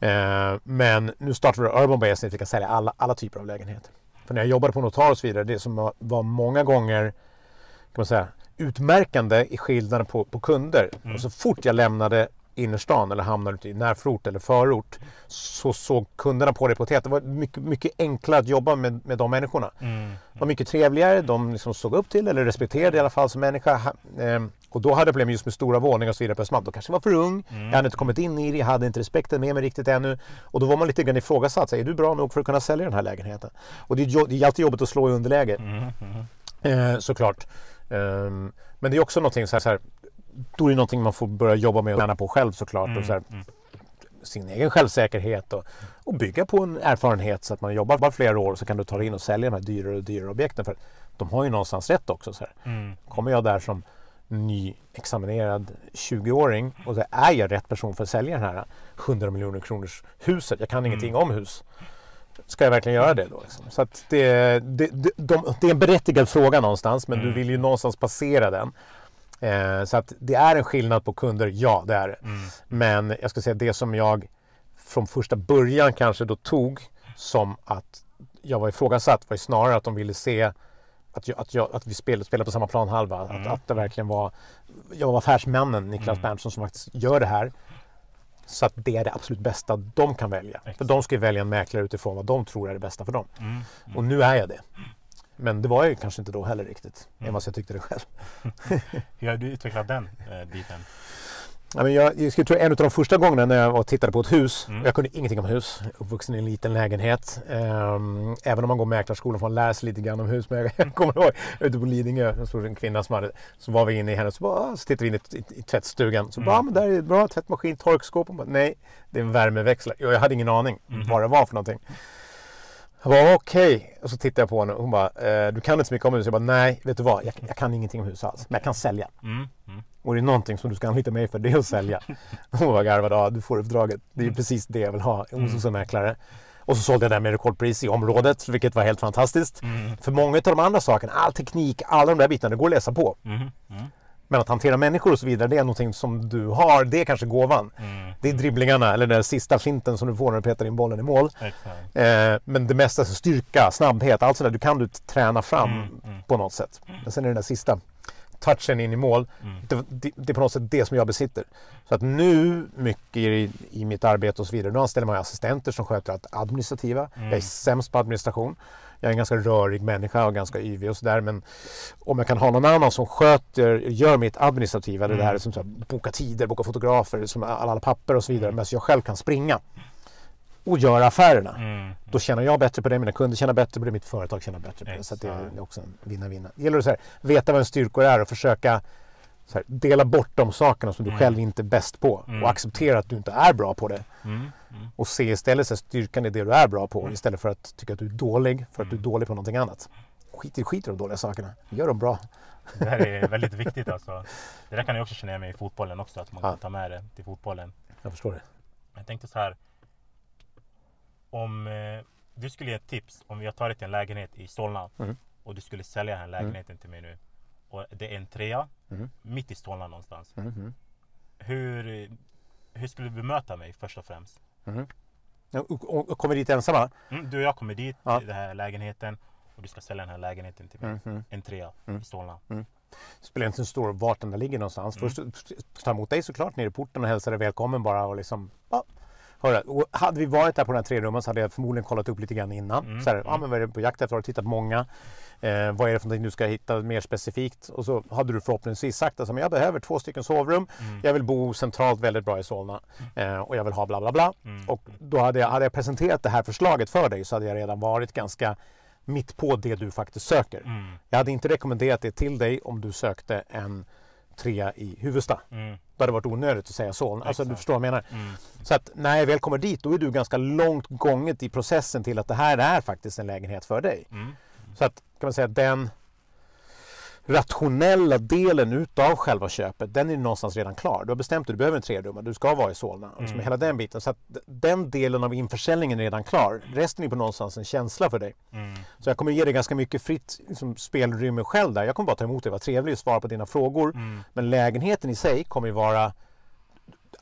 Mm. Eh, men nu startar vi Urban by Esny att vi kan sälja alla, alla typer av lägenheter. För när jag jobbade på Notar och så vidare, det som var, var många gånger kan man säga, utmärkande i skillnaden på, på kunder. Mm. Och så fort jag lämnade innerstan eller hamnade ute i närförort eller förort så såg kunderna på det på ett helt... Det var mycket, mycket enklare att jobba med, med de människorna. Mm. De var mycket trevligare, de liksom såg upp till eller respekterade i alla fall som människa. Ehm, och då hade jag problem just med stora våningar och så vidare på Östermalm. Då kanske jag var för ung, Mm. jag hade inte kommit in i det, jag hade inte respekten med mig riktigt ännu. Och då var man lite grann ifrågasatt. Så, Är du bra nog för att kunna sälja den här lägenheten? Och det är, det är alltid jobbigt att slå i underläge. Mm. Mm. Eh, såklart. Ehm, men det är också någonting så här, så här, då är det någonting man får börja jobba med och träna på själv såklart. Och så här, Mm. sin egen självsäkerhet och, och bygga på en erfarenhet så att man jobbar bara flera år så kan du ta dig in och sälja de här dyrare och dyrare objekten. För de har ju någonstans rätt också. Så. Mm. Kommer jag där som nyexaminerad 20-åring och så är jag rätt person för att sälja den här 100 miljoner kronors huset. Jag kan ingenting om hus. Ska jag verkligen göra det då? Liksom? Så att det, det, det, de, det är en berättigad fråga någonstans men du Mm. vill ju någonstans passera den. Eh, så att det är en skillnad på kunder, ja det är det. Mm. Men jag ska säga det som jag från första början kanske då tog som att jag var ifrågasatt var ju snarare att de ville se att, jag, att, jag, att vi spelade, spelade på samma planhalva. Att, Mm. att det verkligen var jag var affärsmännen Niklas Mm. Berntsson som faktiskt gör det här. Så att det är det absolut bästa de kan välja. För Exakt. de ska ju välja en mäklare utifrån vad de tror är det bästa för dem. Mm. Och nu är jag det. Men det var jag ju kanske inte då heller riktigt. Mm. Även fast jag tyckte det själv. *laughs* Hur har du utvecklat den eh, biten? Ja, men jag, jag skulle tro en av de första gångarna när jag var och tittade på ett hus. Mm. Jag kunde ingenting om hus. Uppvuxen i en liten lägenhet. Ehm, även om man går mäklarskolan får man lära sig lite grann om hus. Men jag, jag *laughs* kommer ihåg ute på Lidingö. Jag såg en kvinna som hade. Så var vi inne i hennes. Så, bara, så tittade vi in i, i, i tvättstugan. Så Mm. bara, ah, men där är det bra tvättmaskin, torkskåp. Och bara, Nej, det är en värmeväxlare. Och jag hade ingen aning Mhm. vad det var för någonting. Jag bara okej. Och så tittade jag på henne och hon bara, eh, du kan inte så mycket om hus. Jag bara, nej, vet du vad? Jag, jag kan ingenting om hus alls. Men jag kan sälja. Mm. Mm. Och det är någonting som du ska anlita mig för, det är att sälja. *laughs* Hon var garvad, ja du får uppdraget. Det är ju precis det jag vill ha Mm. hos en mäklare. Och så sålde jag det med rekordpris i området, vilket var helt fantastiskt. Mm. För många av de andra sakerna, all teknik, alla de där bitarna, det går att läsa på. Mm. Mm. Men att hantera människor och så vidare, det är någonting som du har, det är kanske gåvan. Mm. Det är dribblingarna, eller den sista flinten som du får när du petar in bollen i mål. Eh, men det mesta, så styrka, snabbhet, allt sådär, du kan du träna fram Mm, mm. på något sätt. Men sen är det den där sista touchen in i mål, Mm. det, det, det är på något sätt det som jag besitter. Så att nu mycket i, i mitt arbete och så vidare, nu anställer man assistenter som sköter allt administrativa. Mm. Jag är sämst på administration. Jag är en ganska rörig människa och ganska yvig och sådär. Men om jag kan ha någon annan som sköter, gör mitt administrativa, det Mm. här som så här, boka tider, boka fotografer, som alla, alla papper och så vidare. Medan jag själv kan springa och göra affärerna. Mm. Då tjänar jag bättre på det, mina kunder tjänar bättre på det, mitt företag tjänar bättre på det. Så att det Exakt. är också en vinna-vinna. Det gäller att så här, veta vad en styrkor är och försöka så här, dela bort de sakerna som du Mm. själv inte är bäst på Mm. och acceptera att du inte är bra på det. Mm. Mm. Och se istället så styrkan i det du är bra på istället för att tycka att du är dålig för att du är Mm. dålig på någonting annat. Skit i, skit i de dåliga sakerna. Gör dem bra. Det här är *laughs* väldigt viktigt alltså. Det där kan jag också känna med i fotbollen också, att man Ja. kan ta med det till fotbollen. Jag förstår det. Jag tänkte så här. Om eh, du skulle ge ett tips om jag tar dig till en lägenhet i Solna Mm. och du skulle sälja den här lägenheten till mig nu. Och det är en trea Mm. mitt i Solna någonstans. Mm, mm, Hur, hur skulle du bemöta mig först och främst? Mm. Och, och, och kommer dit ensamma? Mm, du och jag kommer dit Ja. till den här lägenheten och du ska sälja den här lägenheten till mig. Mm, mm. En trea Mm. i Solna. spelar inte så stor roll vart den där ligger någonstans. Mm. Först ta emot dig såklart nere i porten och hälsa dig välkommen bara och liksom ja, höra. Och hade vi varit där på den här tre rummen så hade jag förmodligen kollat upp lite grann innan. Mm, Så här, ja, mm. men vad är det på jakt efter? Har du tittat på många? Eh, vad är det för någonting du ska hitta mer specifikt? Och så hade du förhoppningsvis sagt att alltså, jag behöver två stycken sovrum. Mm. Jag vill bo centralt väldigt bra i Solna eh, och jag vill ha bla bla bla. Mm. Och då hade jag, hade jag presenterat det här förslaget för dig så hade jag redan varit ganska mitt på det du faktiskt söker. Mm. Jag hade inte rekommenderat det till dig om du sökte en trea i Huvudsta. Då hade det varit onödigt att säga så. Alltså, du förstår vad jag menar. Mm. Så att när jag väl kommer dit då är du ganska långt gånget i processen till att det här är faktiskt en lägenhet för dig. Mm. Så att kan man säga att den rationella delen utav själva köpet den är någonstans redan klar. Du har bestämt dig, du behöver en trerummare, du ska vara i Solna. Liksom Mm. hela den biten. Så att den delen av införsäljningen är redan klar. Resten är på någonstans en känsla för dig. Mm. Så jag kommer ge dig ganska mycket fritt liksom, spelutrymme själv där. Jag kommer bara ta emot dig, vara trevlig och svara på dina frågor. Mm. Men lägenheten i sig kommer ju vara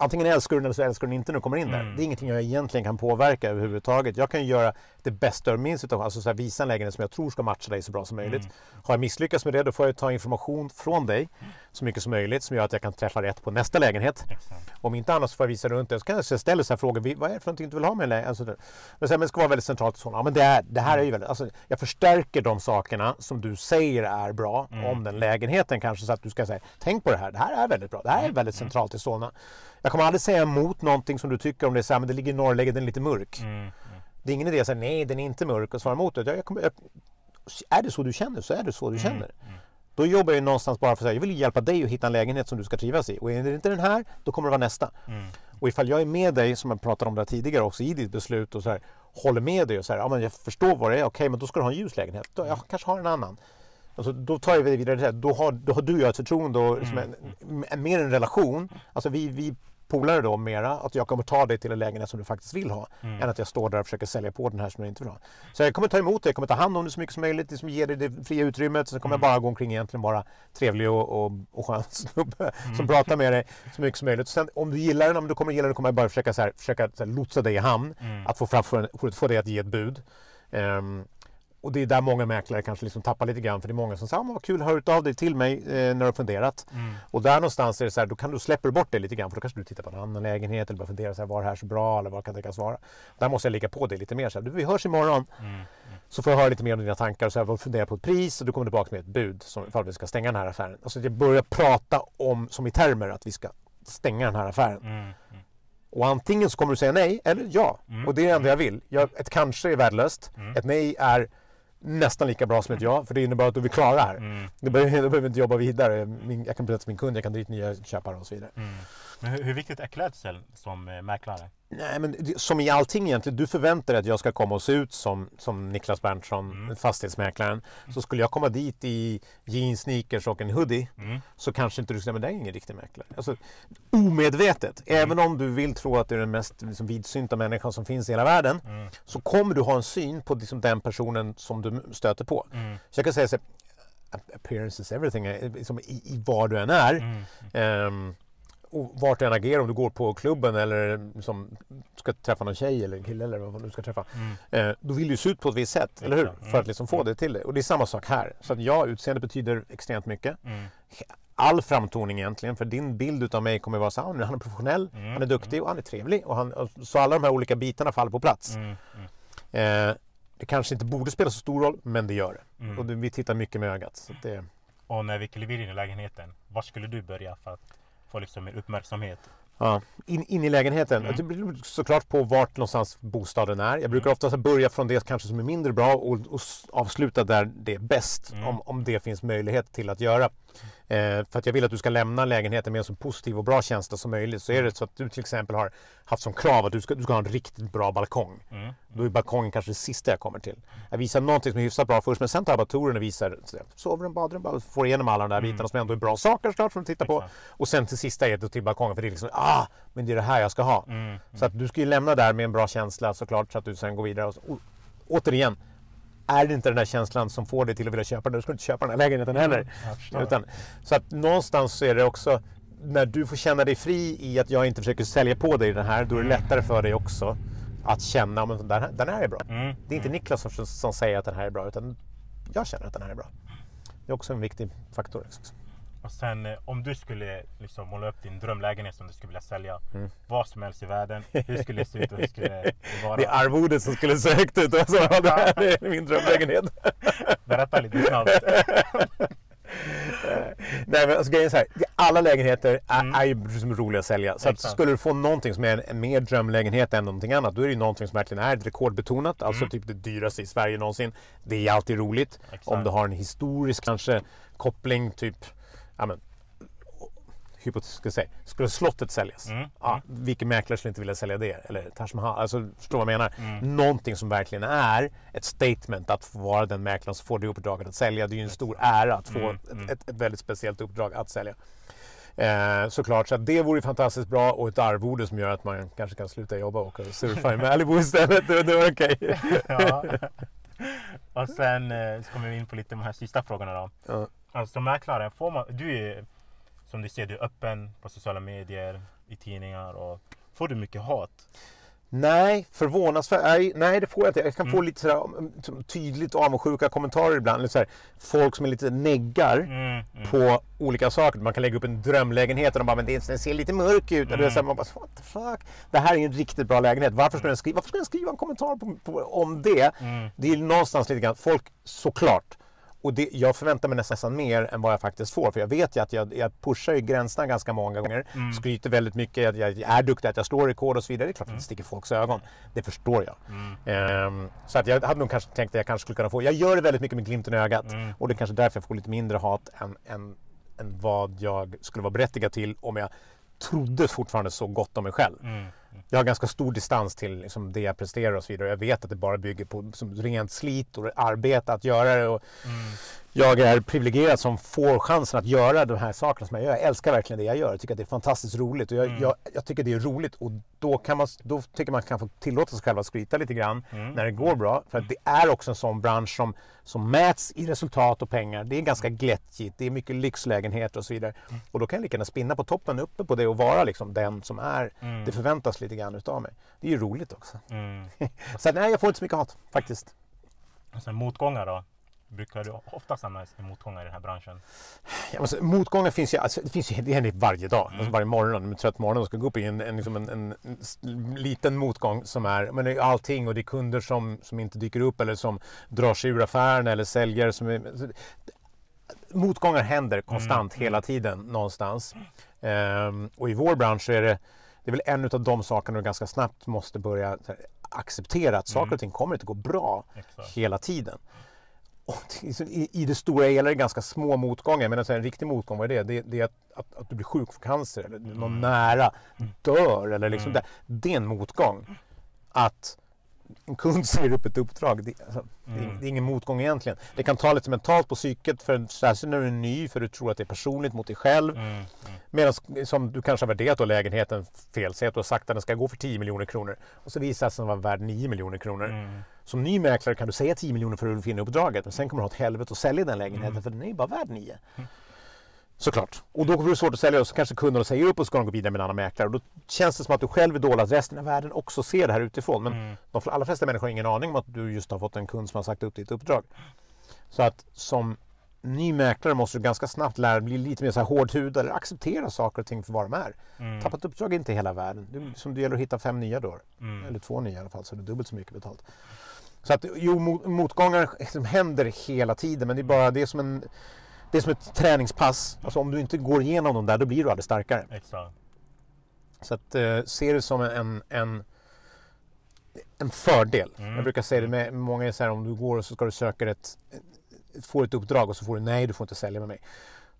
Antingen älskar du den eller så älskar du den inte när du kommer in där. Mm. Det är ingenting jag egentligen kan påverka överhuvudtaget. Jag kan ju göra det bästa ur min situation, alltså så här, visa en lägenhet som jag tror ska matcha dig så bra som möjligt. Mm. Har jag misslyckats med det då får jag ta information från dig så mycket som möjligt som gör att jag kan träffa rätt på nästa lägenhet. Exakt. Om inte annat så får jag visa runt det. Så kan jag ställa så här frågor. "Vi- Vad är det för någonting du vill ha med en lägenhet? Alltså, men, det ska vara väldigt centralt. och Så. Ja, men det, är, det här är ju väldigt... Alltså, jag förstärker de sakerna som du säger är bra Mm. om den lägenheten kanske. Så att du ska säga, tänk på det här. Det här är väldigt bra. Det här är väldigt centralt i Solna. Jag kommer aldrig säga emot någonting som du tycker om det. är Så här, men det ligger i norrläget, den är lite mörk. Mm. Mm. Det är ingen idé att säga nej, den är inte mörk och svara emot det. Jag, jag kommer, jag, är det så du känner så är det så du känner. Mm. Då jobbar jag någonstans bara för att säga, jag vill hjälpa dig att hitta en lägenhet som du ska trivas i. Och är det inte den här, då kommer det vara nästa. Mm. Och ifall jag är med dig, som jag pratade om där tidigare också, i ditt beslut och så här, håller med dig och så här, ja men jag förstår vad det är, okej men då ska du ha en ljus lägenhet. Då, jag kanske har en annan. Alltså, då tar jag det vidare. Då har, då har du och jag ett förtroende och liksom en, en, mer en relation. Alltså vi, vi polare då mera, att jag kommer ta dig till en lägenhet som du faktiskt vill ha. Mm. Än att jag står där och försöker sälja på den här som du inte vill ha. Så jag kommer ta emot dig, jag kommer ta hand om dig så mycket som möjligt, liksom ge dig det fria utrymmet. Sen kommer jag bara gå omkring egentligen vara trevlig och, och, och skön *laughs* snubbe som pratar med dig så mycket som möjligt. Sen om du gillar den, om du kommer gilla den, kommer jag bara försöka, så här, försöka så här, lotsa dig i hamn. Mm. Att få, fram, få, få dig att ge ett bud. Ehm, och det är där många mäklare kanske liksom tappar lite grann för det är många som säger ah, vad kul, hör av dig till mig eh, när du har funderat. Mm. Och där någonstans är det så här, då kan du släpper bort det lite grann för då kanske du tittar på en annan lägenhet eller bara funderar så här, var det här så bra eller vad kan det tänkas vara. Där måste jag ligga på dig lite mer. Så här, du, vi hörs imorgon Mm. så får jag höra lite mer om dina tankar och så här, fundera på ett pris och du kommer tillbaka med ett bud som ifall vi ska stänga den här affären. Alltså att jag börjar prata om, som i termer, att vi ska stänga den här affären. Mm. Mm. Och antingen så kommer du säga nej eller ja. Mm. Och det är det enda jag vill. Jag, ett kanske är värdelöst. Mm. Ett nej är nästan lika bra som ett ja. För det innebär att du vill klara det här. Mm. Då behöver, vi inte jobba vidare. Min, jag kan berätta för min kund, jag kan dit nya köpare och så vidare. Mm. Men hur, hur viktigt är klädsel som eh, mäklare? Nej, men som i allting egentligen. Du förväntar dig att jag ska komma och se ut som, som Niklas Berntsson, Mm. fastighetsmäklaren. Så skulle jag komma dit i jeans, sneakers och en hoodie Mm. så kanske inte du säger men det är ingen riktig mäklare. Alltså, omedvetet, Mm. även om du vill tro att du är den mest liksom, vidsynta människan som finns i hela världen Mm. så kommer du ha en syn på liksom, den personen som du stöter på. Mm. Så jag kan säga så här, appearance is everything, eh, liksom, i, i var du än är. Mm. Vart du än agerar, om du går på klubben eller som ska träffa någon tjej eller en kille eller vad du ska träffa. Mm. Eh, då vill du se ut på ett visst sätt, eller hur? Exakt. För att liksom få det till dig. Och det är samma sak här. Så att ja, utseende betyder extremt mycket. Mm. All framtoning egentligen, för din bild utav mig kommer vara så här, "Ah, han är professionell, Mm. han är duktig och han är trevlig. Och han, och så alla de här olika bitarna faller på plats. Mm. Mm. Eh, det kanske inte borde spela så stor roll, men det gör det. Mm. Och det, vi tittar mycket med ögat. Så det, Och när vi kliver in i lägenheten, var skulle du börja för att få liksom mer uppmärksamhet? Ja, in, in i lägenheten. Mm. Det beror såklart på vart någonstans bostaden är. Jag brukar Mm. ofta börja från det kanske som är mindre bra och, och avsluta där det är bäst. Mm. Om, om det finns möjlighet till att göra. Eh, för att jag vill att du ska lämna lägenheten med en så positiv och bra känsla som möjligt. Så är det så att du till exempel har haft som krav att du ska, du ska ha en riktigt bra balkong. Mm. Då är balkongen kanske det sista jag kommer till. Jag visar någonting som är hyfsat bra först men sen tar jag bara touren och visar sovrum, badrum, bara får igenom alla de där Mm. bitarna som ändå är bra saker såklart som att titta på. Exakt. Och sen till sista är det till balkongen för det är liksom ah, men det är det här jag ska ha. Mm. Så att du ska ju lämna där med en bra känsla såklart så att du sen går vidare. Och, och, återigen, är det inte den där känslan som får dig till att vilja köpa den, då ska du inte köpa den här lägenheten heller. Jag förstår. Utan, så att någonstans så är det också när du får känna dig fri i att jag inte försöker sälja på dig den här, då är det lättare för dig också att känna att den den här är bra. Mm. Det är inte Niklas som, som säger att den här är bra, utan jag känner att den här är bra. Det är också en viktig faktor. Liksom. Och sen eh, om du skulle liksom måla upp din drömlägenhet som du skulle vilja sälja. Mm. Vad som helst i världen. Hur skulle det se ut och hur skulle det vara? Det är arvodet som skulle se högt ut. Alltså, det här är min drömlägenhet. Berätta lite snabbt. *laughs* Nej men alltså grejen är så här, alla lägenheter är, Mm. är ju liksom roliga att sälja. Så att skulle du få någonting som är en, en mer drömlägenhet än någonting annat, då är det ju någonting som verkligen är rekordbetonat. Alltså Mm. typ det dyraste i Sverige någonsin. Det är alltid roligt. Exakt. Om du har en historisk kanske koppling, typ, ja men, hypotetiskt ska säga, skulle slottet säljas? Mm. Ja, vilken mäklare skulle inte vilja sälja det? Eller Taj Mahal, alltså förstår vad jag menar? Mm. Någonting som verkligen är ett statement att få vara den mäklaren som får det uppdraget att sälja. Det är ju en stor ära att få Mm, ett, mm. ett, ett väldigt speciellt uppdrag att sälja. Eh, såklart, så att det vore fantastiskt bra och ett arvode som gör att man kanske kan sluta jobba och åka och surfa i *laughs* Malibu istället. Det, det var okej. *laughs* ja. Och sen eh, så kommer vi in på lite de här sista frågorna då. Ja. Alltså som mäklare, får man, du är som du ser, du är öppen på sociala medier, i tidningar och får du mycket hat? Nej, förvånansvärt. Nej, nej, det får jag inte. Jag kan få Mm. lite sådär, som tydligt avundsjuka kommentarer ibland. Lite sådär, folk som är lite neggar. Mm, mm. på olika saker. Man kan lägga upp en drömlägenhet och de bara, men det den ser lite mörk ut. Och det är så här, Mm. man bara, what the fuck? Det här är en riktigt bra lägenhet. Varför ska den skriva, varför ska den skriva en kommentar på, på, om det? Mm. Det är någonstans lite grann, folk såklart. Och det, jag förväntar mig nästan mer än vad jag faktiskt får. För jag vet ju att jag, jag pushar ju gränserna ganska många gånger. Mm. Skryter väldigt mycket, att jag är duktig, att jag slår rekord och så vidare. Det är klart att det sticker i folks ögon. Det förstår jag. Mm. Ehm, så att jag hade nog kanske tänkt att jag kanske skulle kunna få, jag gör det väldigt mycket med glimten i ögat. Mm. Och det är kanske därför jag får lite mindre hat än, än, än vad jag skulle vara berättigad till om jag trodde fortfarande så gott om mig själv. Mm. Jag har ganska stor distans till liksom, det jag presterar och så vidare. Jag vet att det bara bygger på som, rent slit och arbete att göra det. Och Mm. jag är privilegierad som får chansen att göra de här sakerna som jag gör. Jag älskar verkligen det jag gör. Jag tycker att det är fantastiskt roligt. Och jag, Mm. jag, jag tycker det är roligt och då, kan man, då tycker man kan få tillåta sig själv att skryta lite grann Mm. när det går bra. För att det är också en sån bransch som, som mäts i resultat och pengar. Det är ganska glättjigt. Det är mycket lyxlägenheter och så vidare. Mm. Och då kan jag lika gärna spinna på toppen uppe på det och vara liksom den som är. Mm. Det förväntas lite grann utav mig. Det är ju roligt också. Mm. *laughs* Så att, nej, jag får inte så mycket hat faktiskt. Och sen motgångar då? Brukar du ofta samlas motgångar i den här branschen? Ja, alltså, motgångar finns ju, alltså, det finns ju det händer varje dag. Mm. Alltså, varje morgon, är trött på morgonen och ska gå upp i en, en, liksom en, en, en liten motgång som är, men det är allting och det är kunder som, som inte dyker upp eller som drar sig ur affären eller säljare som är, så, Motgångar händer konstant Mm. hela tiden någonstans. Ehm, och i vår bransch så är det, det är väl en av de sakerna du ganska snabbt måste börja acceptera att saker Mm. och ting kommer inte gå bra Exakt. hela tiden. I, I det stora hela är det ganska små motgångar. Men alltså en riktig motgång, vad är det? Det, det är att, att, att du blir sjuk för cancer eller någon Mm. nära dör. Eller liksom Mm. det, det är en motgång. Att en kund säger upp ett uppdrag, det, alltså, det, är, Mm. det är ingen motgång egentligen. Det kan ta lite mentalt på psyket, för, särskilt när du är ny, för du tror att det är personligt mot dig själv. Mm. Mm. Medan som du kanske har värderat då lägenheten fel, säg att du har sagt att den ska gå för 10 miljoner kronor och så visar det sig att den var värd 9 miljoner kronor. Mm. Som ny mäklare kan du säga 10 miljoner för att finna uppdraget men sen kommer du ha ett helvete att sälja den lägenheten Mm. för den är ju bara värd 9. Såklart. Och då blir det svårt att sälja och så kanske kunderna säger upp och så ska de gå vidare med en annan mäklare. Och då känns det som att du själv är dålig, att resten av världen också ser det här utifrån. Men Mm. de allra flesta människor har ingen aning om att du just har fått en kund som har sagt upp ditt uppdrag. Så att som ny mäklare måste du ganska snabbt lära dig bli lite mer så här hårdhudad eller acceptera saker och ting för vad de är. Mm. Tappa ett uppdrag är inte hela världen. Det, är som det gäller att hitta fem nya då. Mm. Eller två nya i alla fall, så det är dubbelt så mycket betalt. Så att jo, mot- motgångar liksom händer hela tiden men det är bara det är som en det är som ett träningspass. Alltså om du inte går igenom dem där då blir du aldrig starkare. Exakt. Så att eh, se det som en, en, en fördel. Mm. Jag brukar säga det med många så här om du går och så ska du söka ett, får ett uppdrag och så får du nej, du får inte sälja med mig.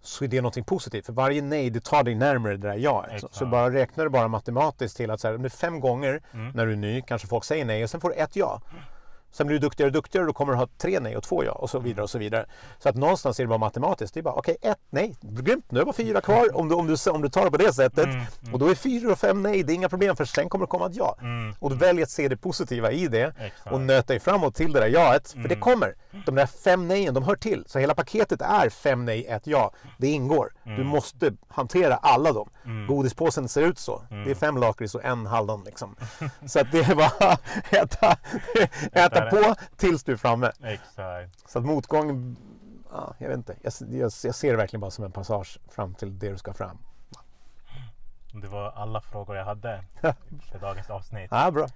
Så är det någonting positivt. För varje nej, det tar dig närmare det där jaet. Så, så bara räknar du bara matematiskt till att så här, om det är fem gånger Mm. när du är ny, kanske folk säger nej och sen får du ett ja. Sen blir du duktigare och duktigare och då kommer du ha tre nej och två ja och så vidare och så vidare. Så att någonstans är det bara matematiskt. Det är bara okej, ett nej, grymt, nu är det bara fyra kvar om du, om du, om du tar det på det sättet. Mm, mm. Och då är fyra och fem nej, det är inga problem för sen kommer det komma ett ja. Mm. Och du väljer att se det positiva i det Exakt. och nöta dig framåt till det där jaet. För det Mm. kommer. De där fem nejen, de hör till. Så hela paketet är fem nej, ett ja. Det ingår. Du Mm. måste hantera alla dem. Mm. Godispåsen ser ut så. Mm. Det är fem lakrits och en hallon liksom. Så att det är bara *laughs* äta, äta det. på tills du är framme. Exakt. Så att motgång, ja, jag vet inte. Jag, jag, jag ser det verkligen bara som en passage fram till det du ska fram. Det var alla frågor jag hade *laughs* för dagens avsnitt. Ja, bra.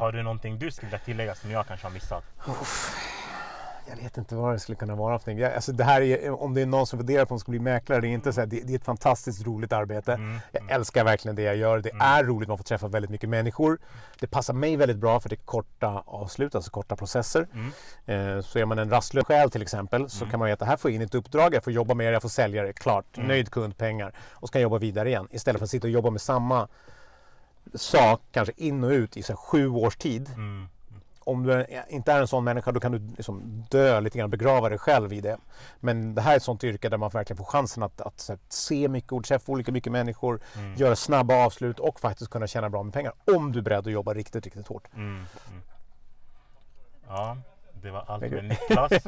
Har du någonting du skulle vilja tillägga som jag kanske har missat? Jag vet inte vad det skulle kunna vara för någonting. Alltså det här är, om det är någon som funderar på ska bli mäklare, det är inte så här, det, det är ett fantastiskt roligt arbete. Mm. Jag älskar verkligen det jag gör. Det är roligt, man får träffa väldigt mycket människor. Det passar mig väldigt bra för det är korta avslut, alltså korta processer. Mm. Eh, Så är man en rastlös själ till exempel så kan man veta här får jag in ett uppdrag, jag får jobba med det, jag får sälja det, klart. Mm. Nöjd kund, pengar. Och så kan jag jobba vidare igen. Istället för att sitta och jobba med samma sak, kanske in och ut i så här sju års tid. Om du inte är en sån människa då kan du liksom dö lite grann, begrava dig själv i det. Men det här är ett sånt yrke där man verkligen får chansen att, att, att se mycket ord, träffa olika mycket människor, Mm. göra snabba avslut och faktiskt kunna tjäna bra med pengar. Om du är beredd att jobba riktigt, riktigt hårt. Mm. Mm. Ja, det var allt med Niklas. *laughs*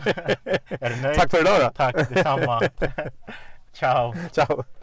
är du nöjd? Tack för idag då! Tack detsamma. *laughs* Ciao. Ciao!